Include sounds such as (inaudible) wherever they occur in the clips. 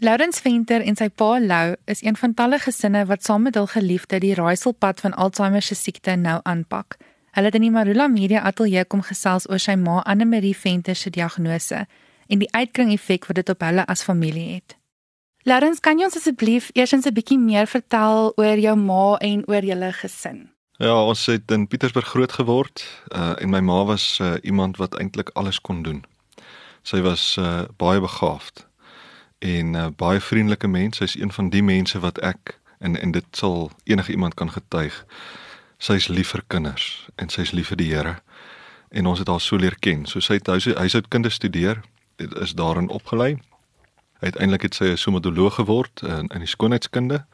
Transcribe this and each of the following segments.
Laurens Venter en sy pa Lou is een van talle gesinne wat saam met hul geliefde die raaiselpad van Alzheimer se siekte nou aanpak. Hulle het in die Marula Media Ateljee kom gesels oor sy ma Anne Marie Venter se diagnose en die uitkring effek wat dit op hulle as familie het. Laurens, kan jy ons asseblief eers 'n bietjie meer vertel oor jou ma en oor julle gesin? Ja, ons het in Pietersburg groot geword uh, en my ma was uh, iemand wat eintlik alles kon doen. Sy was uh, baie begaafd en uh, baie vriendelike mens. Sy's een van die mense wat ek en en dit sal enige iemand kan getuig. Sy's lief vir kinders en sy's lief vir die Here. En ons het haar so leer ken. So sy het huis huishoudkunde studeer, is daarin opgelei. Uiteindelik het sy 'n somatoloog geword in in die skoonheidskunde.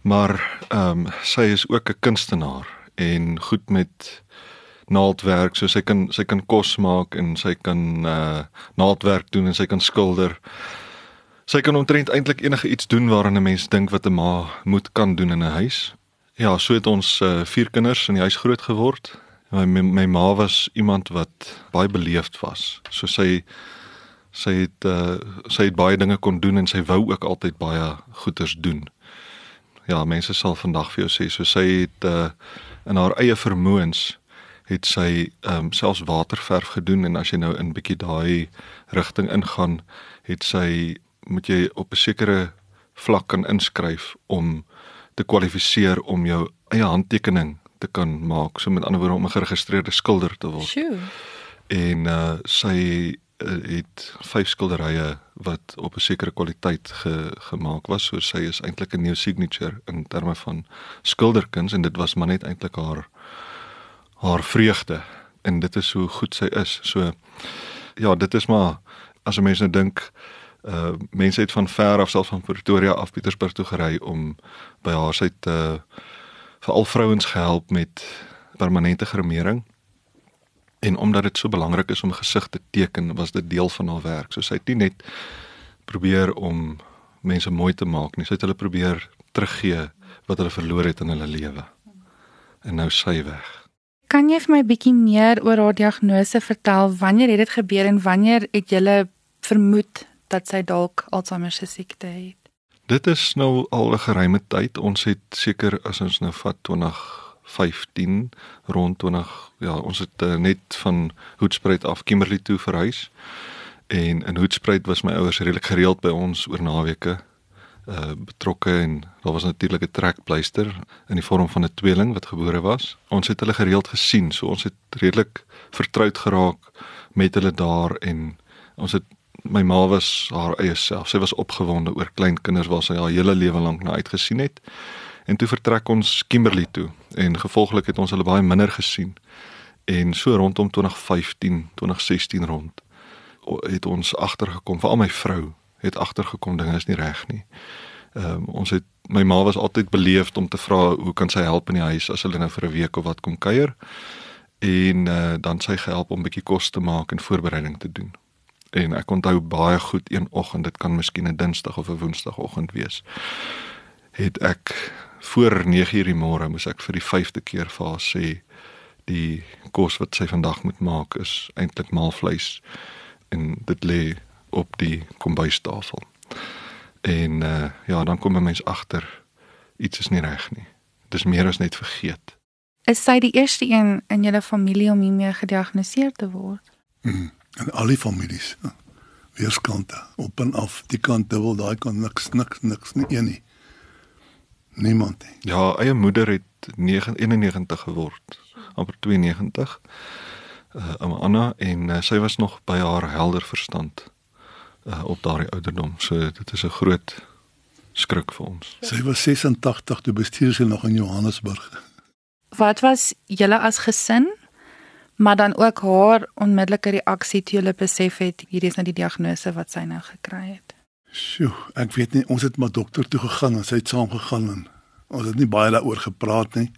Maar ehm um, sy is ook 'n kunstenaar en goed met naaldwerk, so sy kan sy kan kos maak en sy kan uh naaldwerk doen en sy kan skilder. Sy kan omtrent eintlik enige iets doen waaraan 'n mens dink wat 'n ma moet kan doen in 'n huis. Ja, so het ons uh, vier kinders in die huis groot geword. My, my my ma was iemand wat baie beleefd was. So sy sy het uh, sy het baie dinge kon doen en sy wou ook altyd baie goeders doen ja, mense sal vandag vir jou sê so sy het uh, in haar eie vermoëns het sy ehm um, selfs waterverf gedoen en as jy nou in bietjie daai rigting ingaan, het sy moet jy op 'n sekere vlak kan inskryf om te kwalifiseer om jou eie handtekening te kan maak, so met ander woorde om 'n geregistreerde skilder te word. Sjoe. En uh sy Eh, het vyf skilderye wat op 'n sekere kwaliteit ge, gemaak was. So sy is eintlik 'n new signature in terme van skilderkuns en dit was maar net eintlik haar haar vreugde en dit is hoe goed sy is. So ja, dit is maar as 'n mens nou dink uh mense het van ver af selfs van Pretoria af Pietersburg toe gery om by haar sy te uh, vir al vrouens gehelp met permanente gremering en omdat dit so belangrik is om gesig te teken, was dit deel van haar werk. So sy het nie net probeer om mense mooi te maak nie, sy het hulle probeer teruggee wat hulle verloor het in hulle lewe. En nou sy weg. Kan jy vir my bietjie meer oor haar diagnose vertel? Wanneer het dit gebeur en wanneer het jy vermoed dat sy dalk Alzheimer se siekte het? Dit is nou al 'n geruime tyd. Ons het seker as ons nou vat 20 15 rond 20 ja ons het uh, net van Hoedspruit af Kimberley toe verhuis en in Hoedspruit was my ouers redelik gereeld by ons oor naweke uh betrokke en daar was natuurlik 'n trekpleister in die vorm van 'n tweeling wat gebore was. Ons het hulle gereeld gesien, so ons het redelik vertroud geraak met hulle daar en ons het my ma was haar eie self. Sy was opgewonde oor klein kinders waar sy haar hele lewe lank na uitgesien het. En toe vertrek ons Kimberley toe en gevolglik het ons hulle baie minder gesien. En so rondom 2015, 2016 rond het ons agtergekom, veral my vrou het agtergekom dinge is nie reg nie. Ehm um, ons het my ma was altyd beleefd om te vra hoe kan sy help in die huis as hulle nou vir 'n week of wat kom kuier. En uh, dan sy gehelp om bietjie kos te maak en voorbereiding te doen. En ek onthou baie goed een oggend, dit kan miskien 'n Dinsdag of 'n Woensdagoggend wees, het ek voor 9:00 die môre moes ek vir die 5de keer vir haar sê die kos wat sy vandag moet maak is eintlik maalvleis en dit lê op die kombuistafel. En uh, ja, dan kom 'n mens agter iets is nie reg nie. Dis meer as net vergeet. Is sy die eerste een in julle familie om hiermee gediagnoseer te word? Mm, en al die families. Ja. Weerskante, op en af, die kant dubbel, daai kant niks niks niks nie een nie. Niemand nie. Ja, eie moeder het 91 geword, amper 92. Uh Anna en uh, sy was nog by haar helder verstand uh op daardie ouderdom. So dit is 'n groot skrik vir ons. Sy was 86 toe bestuur sy nog in Johannesburg. Wat was julle as gesin? Maar dan ook haar onmiddellike reaksie toe hulle besef het hierdie is nou die diagnose wat sy nou gekry het. Sjoe, ek weet nie, ons het maar dokter toe gegaan en sy het saam gegaan en ons het nie baie daaroor gepraat nie.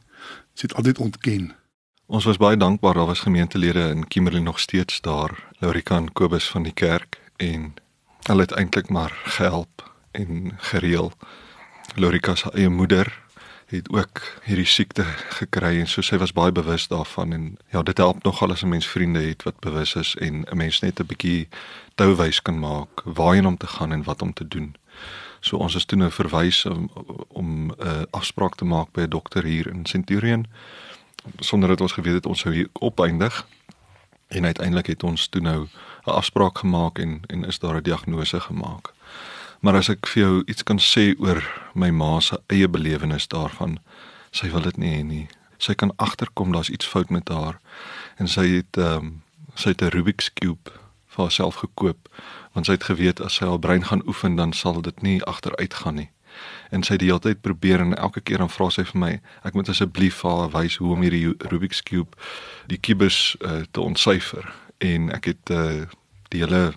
Sy het altyd ontken. Ons was baie dankbaar daar was gemeentelede in Kimberley nog steeds daar, Lorika en Kobus van die kerk en hulle het eintlik maar gehelp en gereël. Lorika se eie moeder het ook hierdie siekte gekry en so sy was baie bewus daarvan en ja dit help nogal as 'n mens vriende het wat bewus is en 'n mens net 'n bietjie touwys kan maak waarheen om te gaan en wat om te doen. So ons is toe nou verwys om om 'n uh, afspraak te maak by 'n dokter hier in Centurion sonder dat ons geweet het ons sou hier opeindig. En uiteindelik het ons toe nou 'n afspraak gemaak en en is daar 'n diagnose gemaak. Maar as ek vir jou iets kan sê oor my ma se eie belewenis daarvan, sy wil dit nie hê nie. Sy kan agterkom daar's iets fout met haar en sy het ehm um, sy het 'n Rubik's cube vir haarself gekoop want sy het geweet as sy haar brein gaan oefen dan sal dit nie agteruit gaan nie. En sy het die hele tyd probeer en elke keer dan vra sy vir my, ek moet asseblief vir haar wys hoe om hierdie Rubik's cube die kubus uh, te ontsyfer en ek het uh, die hele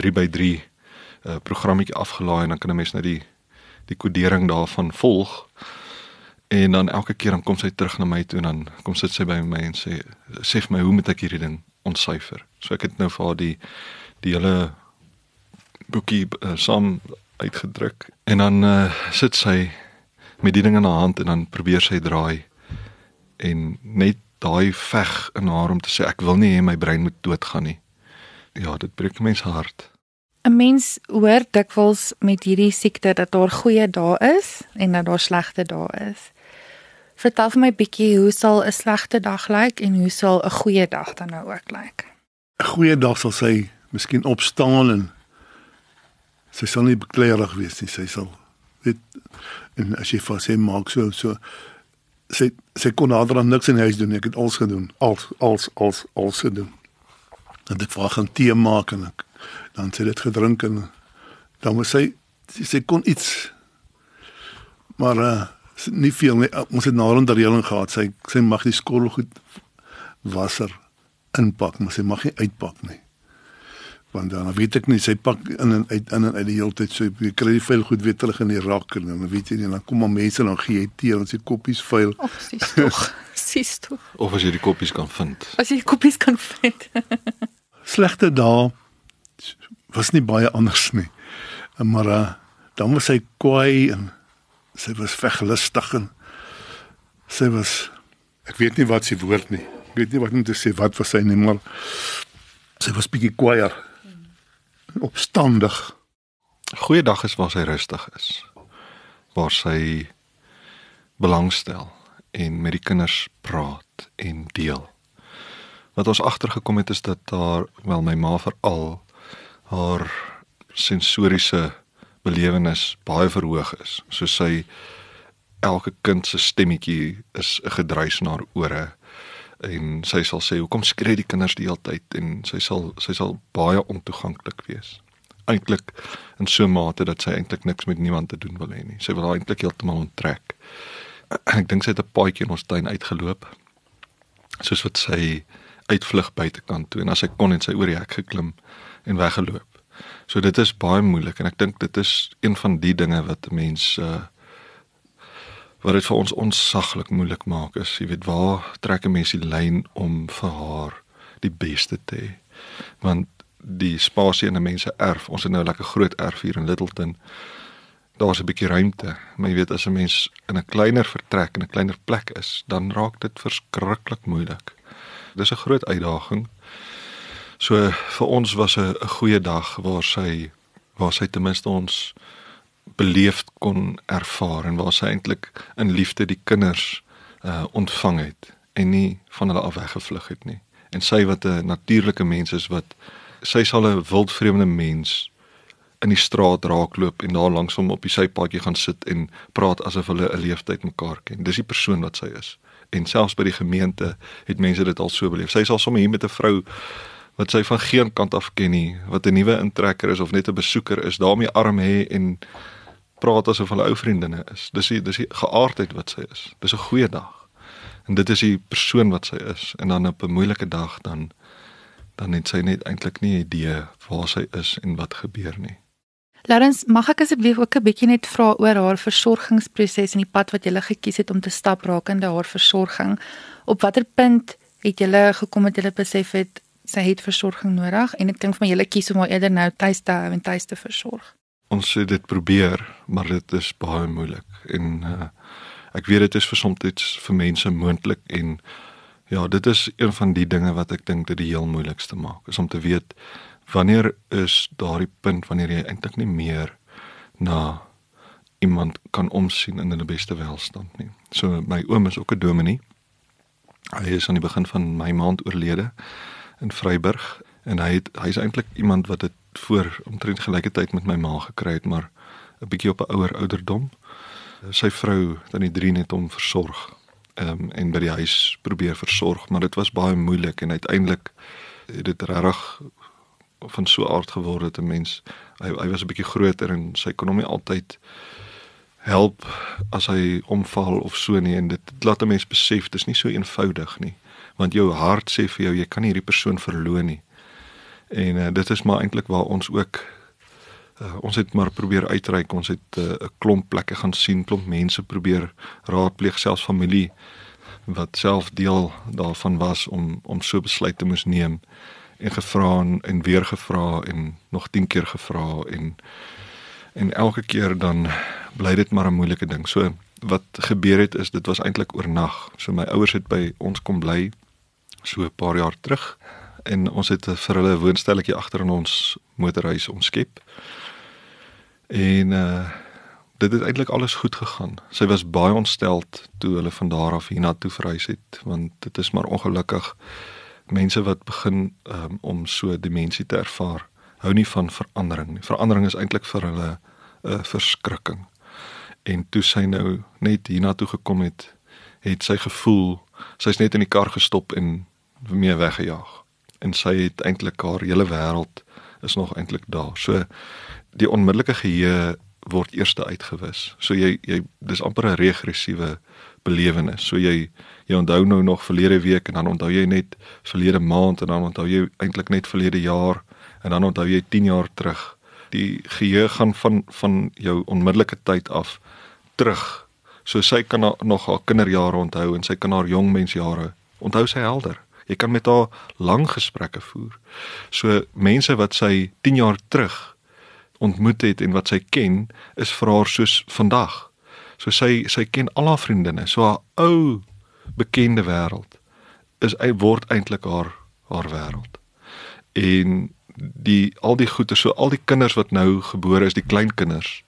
3x3 uh, programmetjie afgelaai en dan kan 'n mens net die die kodering daarvan volg. En dan elke keer dan kom sy terug na my toe en dan kom sit sy by my en sê sê vir my hoe moet ek hierdie ding ontsyfer. So ek het nou vir haar die die hele boekie uh, saam uitgedruk en dan uh, sit sy met die ding in haar hand en dan probeer sy draai en net daai veg in haar om te sê ek wil nie hê my brein moet doodgaan nie. Ja, dit breek mense hart. 'n Mens hoor dikwels met hierdie siekte dat daar goeie dae is en dat daar slegte dae is. Vertel vir my bietjie hoe sal 'n slegte dag lyk en hoe sal 'n goeie dag dan nou ook lyk? 'n Goeie dag sal sy miskien opstaan en sy sal nie bekleierig wees nie. Sy sal weet en as jy vir sy maak so so sy sy kon nader aan niks in huis doen. Ek het alles gedoen. Als als als als gedoen. En ek vra gaan tee maak en ek dan sy dit gedrink en dan moet sy sy, sy kon iets maar uh, nie veel nie. Ons het nader aan die reëling gehad. Sy sy mag die skottelgoed wasser inpak, maar sy mag nie uitpak nie. Want dan weet ek nie sy pak in en uit in en uit die hele tyd so jy kry die vuil goed weer terug in die rak en dan weet jy nie dan kom maar mense dan gee jy tee en sy koppies vuil. Of sies tog. (laughs) sies tog. Of as jy die koppies kan vind. As jy koppies kan vind. Slegte dae was nie baie anders nie. Maar uh, dan was sy kwaai en sy was veglustig en sy was ek weet nie wat sy woord nie. Ek weet nie wat om te sê wat was sy nie maar sy was bietjie kwaaier. Opstandig. Goeiedag is waar sy rustig is. Waar sy belangstel en met die kinders praat en deel. Wat ons agtergekom het is dat daar wel my ma veral haar sensoriese belewenis baie verhoog is. So sy elke kind se stemmetjie is 'n gedruis na haar ore en sy sal sê hoekom skree die kinders die hele tyd en sy sal sy sal baie ontoeganklik wees. Eintlik in so 'n mate dat sy eintlik niks met niemand te doen wil hê nie. Sy wil eintlik heeltemal onttrek. (clears throat) Ek dink sy het 'n paadjie in ons tuin uitgeloop. Soos wat sy uitvlug buitekant toe en as sy kon en sy oor die hek geklim en weggeloop. So dit is baie moeilik en ek dink dit is een van die dinge wat mense uh, wat dit vir ons onsaglik moeilik maak is, jy weet waar trek 'n mens die lyn om vir haar die beste te hê. Want die spasie in 'n mens se erf, ons het nou lekker groot erf hier in Littleton. Daar's 'n bietjie ruimte, maar jy weet as 'n mens in 'n kleiner vertrek en 'n kleiner plek is, dan raak dit verskriklik moeilik. Dis 'n groot uitdaging. So vir ons was 'n goeie dag waar sy waar sy ten minste ons beleefd kon ervaar en waar sy eintlik in liefde die kinders uh ontvang het en nie van hulle af weggevlug het nie. En sy wat 'n natuurlike mens is wat sy sal 'n wildvreemde mens in die straat raakloop en daar langs hom op die sypaadjie gaan sit en praat asof hulle 'n leeftyd mekaar ken. Dis die persoon wat sy is. En selfs by die gemeente het mense dit al so beleef. Sy sal sommer hier met 'n vrou wat sy van geen kant af ken nie, wat 'n nuwe intrekker is of net 'n besoeker is, daarmee arm hê en praat asof hulle ou vriendinne is. Dis die dis die geaardheid wat sy is. Dis 'n goeie dag. En dit is die persoon wat sy is. En dan op 'n moeilike dag dan dan het sy net eintlik nie idee waar sy is en wat gebeur nie. Lawrence, mag ek asseblief ook 'n bietjie net vra oor haar versorgingsproses en die pad wat jy gekies het om te stap rakende haar versorging? Op watter punt het jy gekom dat jy besef het sy het versorging nodig en ek dink vir my jy kies om haar eerder nou tuis te hou en tuis te versorg? ons het dit probeer, maar dit is baie moeilik en uh, ek weet dit is vir soms vir mense moontlik en ja, dit is een van die dinge wat ek dink dit die heel moeilikste maak, is om te weet wanneer is daardie punt wanneer jy eintlik nie meer na iemand kan omsien in 'n beste welstand nie. So my oom is ook 'n dominee. Hy is aan die begin van my maand oorlede in Vryburg en hy het hy's eintlik iemand wat dit voor omtrent gelyke tyd met my ma gekry het, maar 'n bietjie op 'n ouer ouderdom. Sy vrou dan die drie net om versorg. Ehm um, en by die huis probeer versorg, maar dit was baie moeilik en uiteindelik het dit regtig van so aard geword dat 'n mens hy hy was 'n bietjie groter en sy kon hom nie altyd help as hy omval of so nie en dit laat 'n mens besef dis nie so eenvoudig nie want jou hart sê vir jou jy kan nie hierdie persoon verloon nie en uh, dit is maar eintlik waar ons ook uh, ons het maar probeer uitreik ons het eh, 'n uh, klomp plekke gaan sien klomp mense probeer raadpleeg selfs familie wat self deel daarvan was om om so besluit te moes neem en gevra en, en weer gevra en nog 10 keer gevra en en elke keer dan bly dit maar 'n moeilike ding. So wat gebeur het is dit was eintlik oornag. So my ouers het by ons kom bly so 'n paar jaar terug en ons het vir hulle 'n woonstelletjie agter in ons motorhuis omskep. En uh dit het eintlik alles goed gegaan. Sy was baie ontsteld toe hulle van daar af hiernatoe verhuis het want dit is maar ongelukkig mense wat begin um, om so dimensie te ervaar hou nie van verandering nie. Verandering is eintlik vir hulle 'n uh, verskrikking. En toe sy nou net hiernatoe gekom het, het sy gevoel sy's net in die kar gestop en mee weggejaag. En sy het eintlik haar hele wêreld is nog eintlik daar. So die onmiddellike geheue word eers uitgewis. So jy jy dis amper 'n regressiewe belewenis. So jy jy onthou nou nog verlede week en dan onthou jy net verlede maand en dan onthou jy eintlik net verlede jaar en dan onthou jy 10 jaar terug. Die geheue gaan van van jou onmiddellike tyd af terug. So sy kan nog haar kinderjare onthou en sy kan haar jong mensjare onthou sy helder. Jy kan met haar lang gesprekke voer. So mense wat sy 10 jaar terug ontmoet het en wat sy ken, is vir haar soos vandag. So sy sy ken al haar vriendinne, so haar ou bekende wêreld is hy word eintlik haar haar wêreld. En die al die goeie so al die kinders wat nou gebore is, die kleinkinders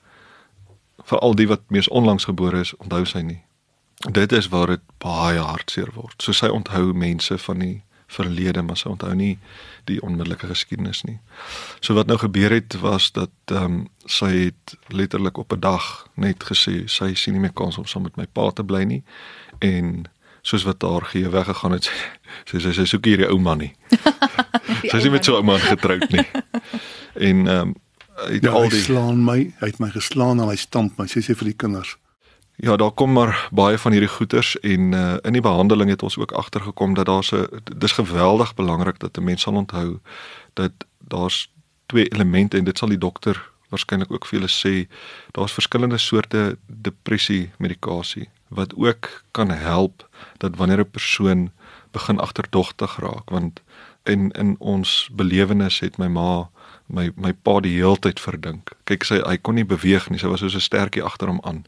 veral die wat mees onlangs gebore is, onthou sy nie. Dit is waar dit baie hartseer word. So sy onthou mense van die verlede, maar sy onthou nie die onmiddellike geskiedenis nie. So wat nou gebeur het was dat ehm um, sy het letterlik op 'n dag net gesê sy sien nie meer kans om saam met my pa te bly nie en soos wat haar gee weggegaan het (laughs) sê sy sy soek hierdie ou man nie. (laughs) sy is nie met so 'n man getroud nie. En ehm um, hy het ja, al die slaan my, hy het my geslaan en hy stamp my, sê sy vir die kinders. Ja, daar kom maar baie van hierdie goeters en uh, in die behandeling het ons ook agtergekom dat daar se dis geweldig belangrik dat 'n mens sal onthou dat daar's twee elemente en dit sal die dokter waarskynlik ook vir julle sê. Daar's verskillende soorte depressie medikasie wat ook kan help dat wanneer 'n persoon begin agterdogtig raak want in in ons belewenis het my ma my my pa die heeltyd verdink. Kyk sy hy kon nie beweeg nie. Sy was soos 'n stertjie agter hom aan.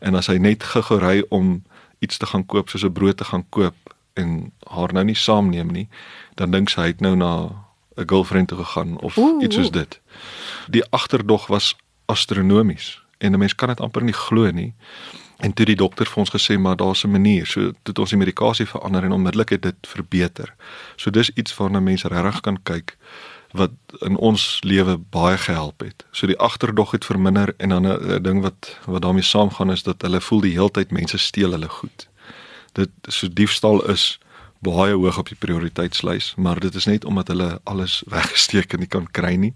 En as hy net gegery om iets te gaan koop soos 'n brood te gaan koop en haar nou nie saamneem nie, dan dink sy hy het nou na 'n girlfriend toe gegaan of Oeh. iets soos dit. Die agterdog was astronomies en 'n mens kan dit amper nie glo nie. En toe die dokter vir ons gesê maar daar's 'n manier. So het ons die medikasie verander en onmiddellik het dit verbeter. So dis iets waarna mense regtig kan kyk wat in ons lewe baie gehelp het. So die agterdog het verminder en dan 'n ding wat wat daarmee saamgaan is dat hulle voel die heeltyd mense steel hulle goed. Dit so diefstal is baie hoog op die prioriteitslys, maar dit is net omdat hulle alles (laughs) weggesteek en nie kan kry nie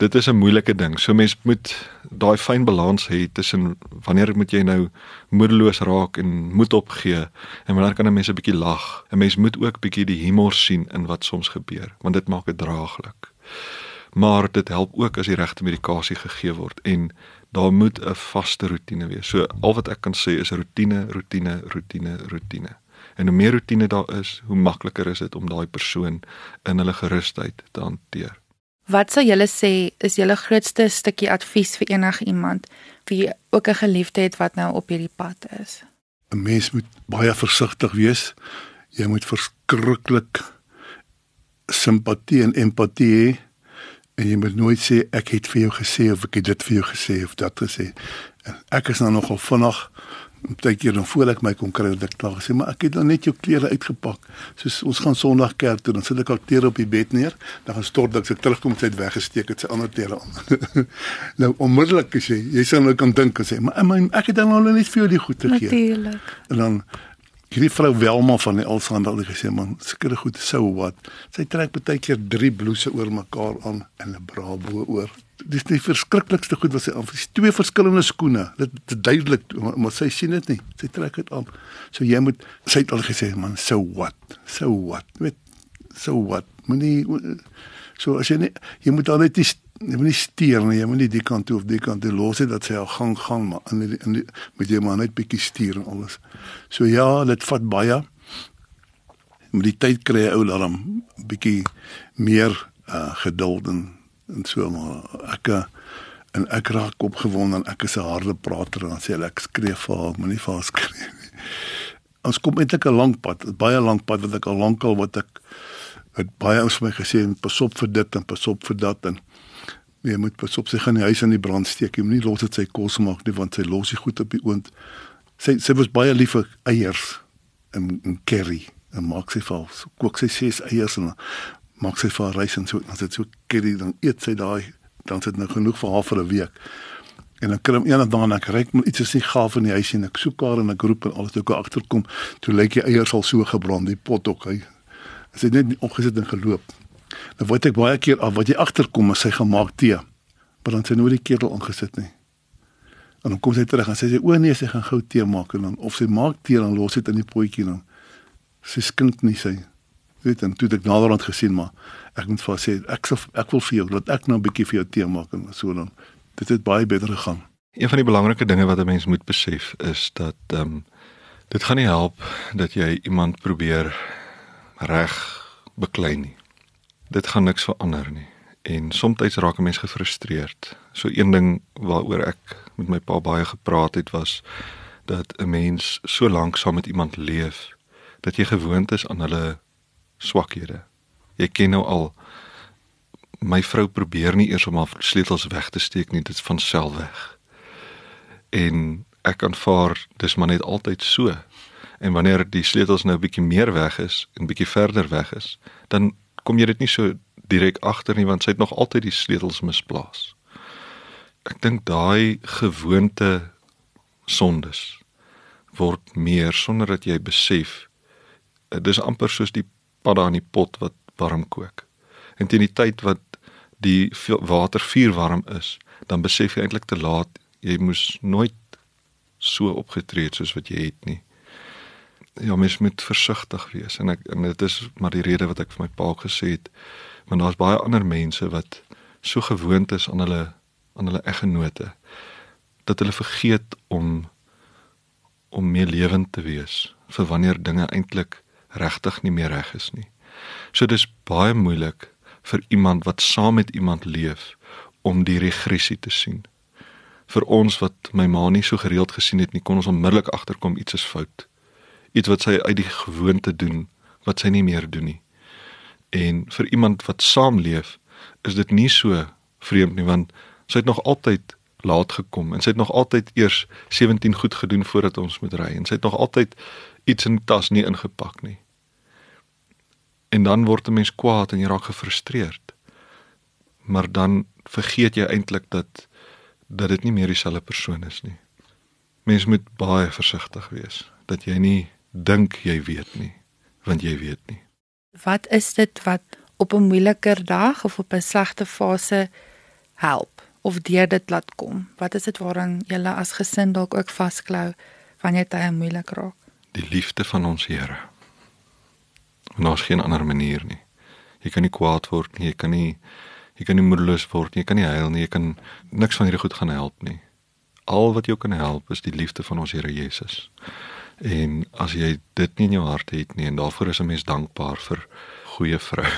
dit is 'n moeilike ding. So mens moet daai fyn balans hê tussen wanneer moet jy nou moedeloos raak en moed opgee en wanneer kan 'n mens 'n bietjie lag. 'n Mens moet ook bietjie die humor sien in wat soms gebeur, want dit maak dit draaglik. Maar dit help ook as die regte medikasie gegee word en daar moet 'n vaste rotine wees. So al wat ek kan sê is rotine, rotine, rotine, rotine. En hoe meer rotine daar is, hoe makliker is dit om daai persoon in hulle gerusheid te hanteer. Wat sou julle sê is julle grootste stukkie advies vir enige iemand wie ook 'n geliefde het wat nou op hierdie pad is? 'n Mens moet baie versigtig wees. Jy moet verskriklik simpatie en empatie hê En jy moet nooit sê ek het vir jou gesê of ek het dit vir jou gesê of dat gesê. En ek is nou nogal vinnig partykeer dan voor ek my kon kry dat ek klaar gesê maar ek het dan net jou klere uitgepak. Soos ons gaan Sondag kerk toe dan sit ek al klere op die bed neer, dan gaan stort dat ek terugkom het weggesteek het sy ander klere aan. (laughs) nou onmiddellik sê jy sê nou kan dink en sê maar ek het dan al net vir jou die goed gegee. Natuurlik. En dan hierdie vrou Welma van die Alsander het gesê man seker goed sou wat. Sy trek baie keer drie blouse oor mekaar aan en 'n bra bo oor dis die verskriklikste goed wat sy aan. Dis twee verskillende skoene. Dit is duidelik, maar, maar sy sien dit nie. Sy trek dit aan. So jy moet sy het al gesê man, so what? So what? Weet so what? Moenie so as jy nie jy moet dan net nie jy moet nie steur nie. Jy moet nie die kant toe of die kant toe los het dat sy al gang gaan maar in die, in die, moet jy maar net bietjie stuur en alles. So ja, dit vat baie. Met die tyd kry jy ou daarom bietjie meer uh, geduld en en so maar ek eh, en ek raak opgewonde en ek is 'n harde prater en dan sê ek skree vir haar moenie vir haar skree nie. (laughs) Ons kom eintlik 'n lang pad, baie lank pad wat ek al lankal wat ek het baie ons vir my gesê pas op vir dit en pas op vir dat en jy moet pas op sy gaan die huis aan die brand steek. Jy moenie los dit sy kos maak nie want sy los dit goed op die oond. Sy sy was baie lief vir eiers en en curry en maak sy vir kook sy ses eiers en maak sy vir haar reis en so as dit so curry dan eet sy daai dan sit nou genoeg vir haar vir 'n week. En dan kry hom eendag dan ek ry maar iets is nie gaaf in die huis en ek soek haar en ek roep en alles toe ek agterkom toe lyk die eiers al so gebrand die pot ook hy sy het net opgesit en geloop. Nou word ek baie keer af wat jy agterkom as sy gemaak tee. Maar dan sy nooit die ketel aangesit nie. En dan kom sy terug en sy sê o nee sy gaan gou tee maak en dan of sy maak tee dan los dit in die potjie dan. Sy skink nie sy weet en toe ek naderhand gesien maar ek moet vir sê ek sal ek wil vir jou dat ek nou 'n bietjie vir jou tee maak en so dan dit het baie beter gegaan. Een van die belangrike dinge wat 'n mens moet besef is dat ehm um, dit gaan nie help dat jy iemand probeer reg beklei nie. Dit gaan niks verander nie. En soms raak 'n mens gefrustreerd. So een ding waaroor ek met my pa baie gepraat het was dat 'n mens so lank saam met iemand leef dat jy gewoond is aan hulle swakhede. Jy ken nou al my vrou probeer nie eers om haar sleutels weg te steek nie, dit is van self weg. En ek aanvaar dis maar net altyd so. En wanneer die sleutels nou 'n bietjie meer weg is en bietjie verder weg is, dan kom jy dit nie so direk agter nie want sy het nog altyd die sleutels misplaas. Ek dink daai gewoonte sondes word meer sonder dat jy besef. Dis amper soos die padda in die pot wat warm kook. En teen die tyd wat die water vuur warm is, dan besef jy eintlik te laat jy moes nooit so opgetree het soos wat jy het nie. Ja, mens moet versigtig wees en ek en dit is maar die rede wat ek vir my pa gesê het, want daar's baie ander mense wat so gewoond is aan hulle aan hulle eggenote dat hulle vergeet om om meer lewend te wees vir wanneer dinge eintlik regtig nie meer reg is nie. So dis baie moeilik vir iemand wat saam met iemand leef om die regressie te sien. Vir ons wat my ma nie so gereeld gesien het nie, kon ons onmiddellik agterkom iets is fout. Iets wat sy uit die gewoonte doen wat sy nie meer doen nie. En vir iemand wat saamleef, is dit nie so vreemd nie want sy het nog altyd laat gekom en sy het nog altyd eers 17 goed gedoen voordat ons moet ry en sy het nog altyd iets in tas nie ingepak nie. En dan word 'n mens kwaad en jy raak gefrustreerd. Maar dan vergeet jy eintlik dat dat dit nie meer dieselfde persoon is nie. Mens moet baie versigtig wees dat jy nie dink jy weet nie, want jy weet nie. Wat is dit wat op 'n moeiliker dag of op 'n slegte fase help of deur dit laat kom? Wat is dit waaraan jy as gesin dalk ook vasklou wanneer dit moeilik raak? Die liefde van ons Here. En daar's geen ander manier nie. Jy kan nie kwaad word nie, jy kan nie jy kan nie moedeloos word nie, jy kan nie huil nie, jy kan niks van hierdie goed gaan help nie. Al wat jou kan help is die liefde van ons Here Jesus. En as jy dit nie in jou hart het nie en daarvoor is 'n mens dankbaar vir goeie vrou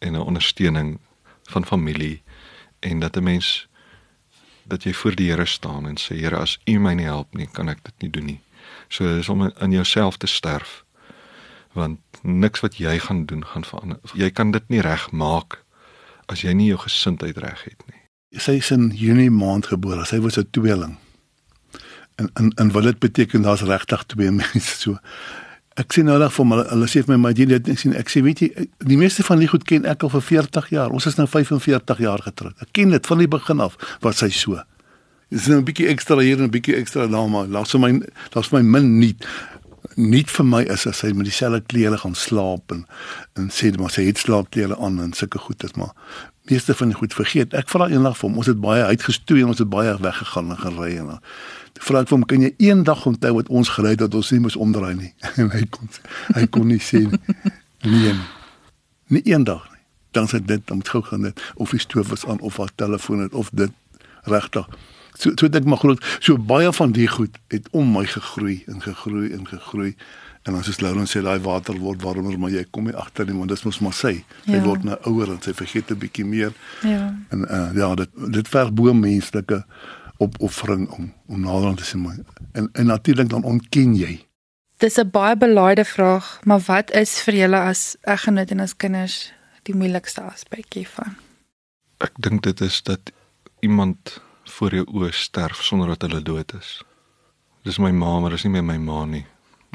en 'n ondersteuning van familie en dat 'n mens dat jy voor die Here staan en sê Here as U my nie help nie, kan ek dit nie doen nie. So is om in jouself te sterf. Want niks wat jy gaan doen gaan verander. Jy kan dit nie regmaak as jy nie jou gesindheid reg het nie. Sy is in Junie maand gebore. Sy was 'n tweeling. En en en wat dit beteken daar's regtig twee (laughs) mense so. Ek sien nou net vir hulle hulle sê vir my maar jy dit ek sien ek sê weet jy die meeste van die goed ken ek al vir 40 jaar. Ons is nou 45 jaar getroud. Ek ken dit van die begin af wat sy so. Dis nou 'n bietjie ekstra hier en 'n bietjie ekstra daar maar laat so my daar's my min nie nie vir my is as sy met dieselfde klere gaan slaap en en sê maar sy het slaapklere aan en sulke goed is maar meeste van die goed vergeet. Ek vra eendag vir hom, ons het baie uitgestoei en ons het baie weggegaan en gery en dan vra ek vir hom, kan jy eendag onthou wat ons gery het dat ons nie moes omdraai nie? (laughs) En hy kon hy kon nie sê nee. Nie eendag nie. Dan sê dit dan moet gou gaan dit of die stoof was aan of haar telefoon het of dit regtig so so dink maar groot so baie van die goed het om my gegroei en gegroei en gegroei. En dan soos Lauren sê daai water word warmer maar jy kom nie agter nie want dit mos maar sê sy ja. word nou ouer en sy vergeet 'n bietjie meer. Ja. En uh, ja dit dit verg bo menslike opoffering om om nader aan te sien maar en en natuurlik dan ontken jy. Dis 'n baie belaaide vraag, maar wat is vir julle as eggenoot en as kinders die moeilikste aspek hiervan? Ek dink dit is dat iemand voor jou oë sterf sonder dat hulle dood is. Dis my ma, maar dis nie meer my ma nie.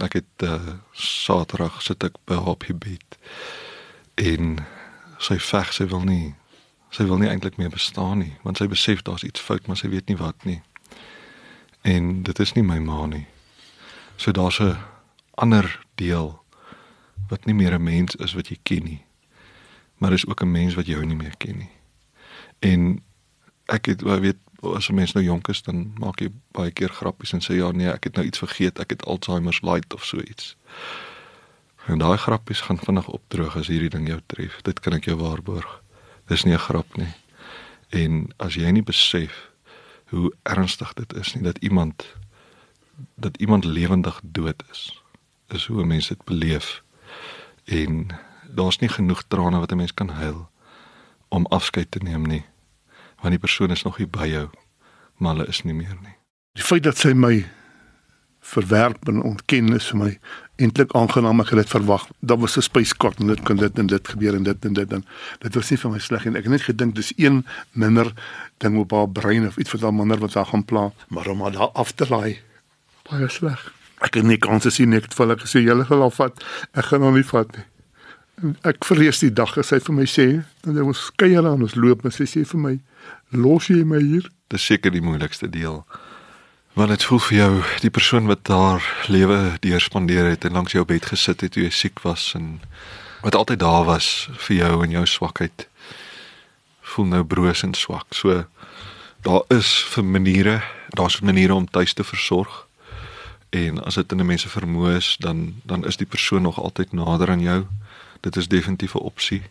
Ek het uh, Saterdag sit ek by haar op die bed en sy veg sy wil nie sy wil nie eintlik meer bestaan nie want sy besef daar's iets fout maar sy weet nie wat nie. En dit is nie my ma nie. So daar's 'n ander deel wat nie meer 'n mens is wat jy ken nie. Maar is ook 'n mens wat jou nie meer ken nie. En ek het weet as 'n mens nou jonk is dan maak jy baie keer grappies en sê ja nee, ek het nou iets vergeet, ek het Alzheimer light of so iets. En daai grappies gaan vinnig opdroog as hierdie ding jou tref. Dit kan ek jou waarborg. Dis nie 'n grap nie. En as jy nie besef hoe ernstig dit is nie dat iemand dat iemand lewendig dood is, is hoe 'n mens dit beleef. En daar's nie genoeg trane wat 'n mens kan huil om afskeid te neem nie want die persoon is nog hier by jou, maar hulle is nie meer nie. Die feit dat sy my verwerp en ontken is vir my eintlik aangenaam ek het dit verwag. Daar was 'n spyskort en dit kon dit en dit gebeur en dit en dit dan dit was nie vir my sleg en ek het net gedink dis een minder ding op haar brein of iets wat haar minder wat haar gaan pla, maar om haar af te laai baie sleg. Ek het nie kans gesien nie, ek het vir hulle gesê julle gaan al vat. Ek gaan hom nie vat nie. Ek vrees die dag as hy vir my sê, dan ons skei hulle aan ons loop en sy sê vir my los jy my hier? Dis seker die moeilikste deel. Want dit voel vir jou die persoon wat daar lewe deur spandeer het en langs jou bed gesit het toe jy siek was en wat altyd daar was vir jou en jou swakheid voel nou broos en swak. So daar is vir maniere, daar's maniere om tuis te versorg. En as dit in 'n mens se vermoë is, dan dan is die persoon nog altyd nader aan jou. Dit is definitief 'n opsie.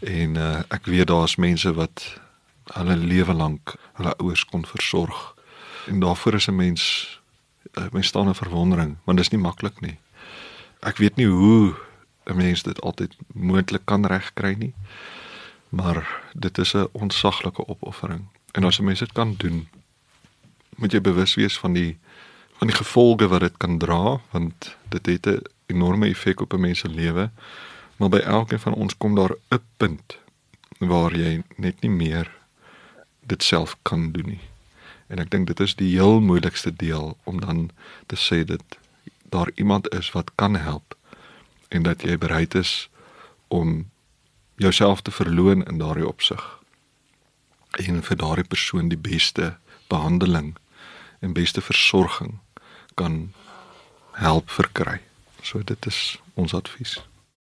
En uh, ek weet daar's mense wat hulle lewe lank hulle ouers kon versorg. En daarvoor is 'n mens eh, mens staan in verwondering, want dit is nie maklik nie. Ek weet nie hoe 'n mens dit altyd moontlik kan regkry nie. Maar dit is 'n onsaglike opoffering. En as 'n mens dit kan doen, moet jy bewus wees van die van die gevolge wat dit kan dra, want dit het 'n enorme effek op 'n mens se lewe. Maar by elkeen van ons kom daar 'n punt waar jy net nie meer dit self kan doen nie. En ek dink dit is die heel moeilikste deel om dan te sê dat daar iemand is wat kan help en dat jy bereid is om jouself te verloon in daardie opsig. En vir daardie persoon die beste behandeling en beste versorging kan help verkry. So dit is ons advies.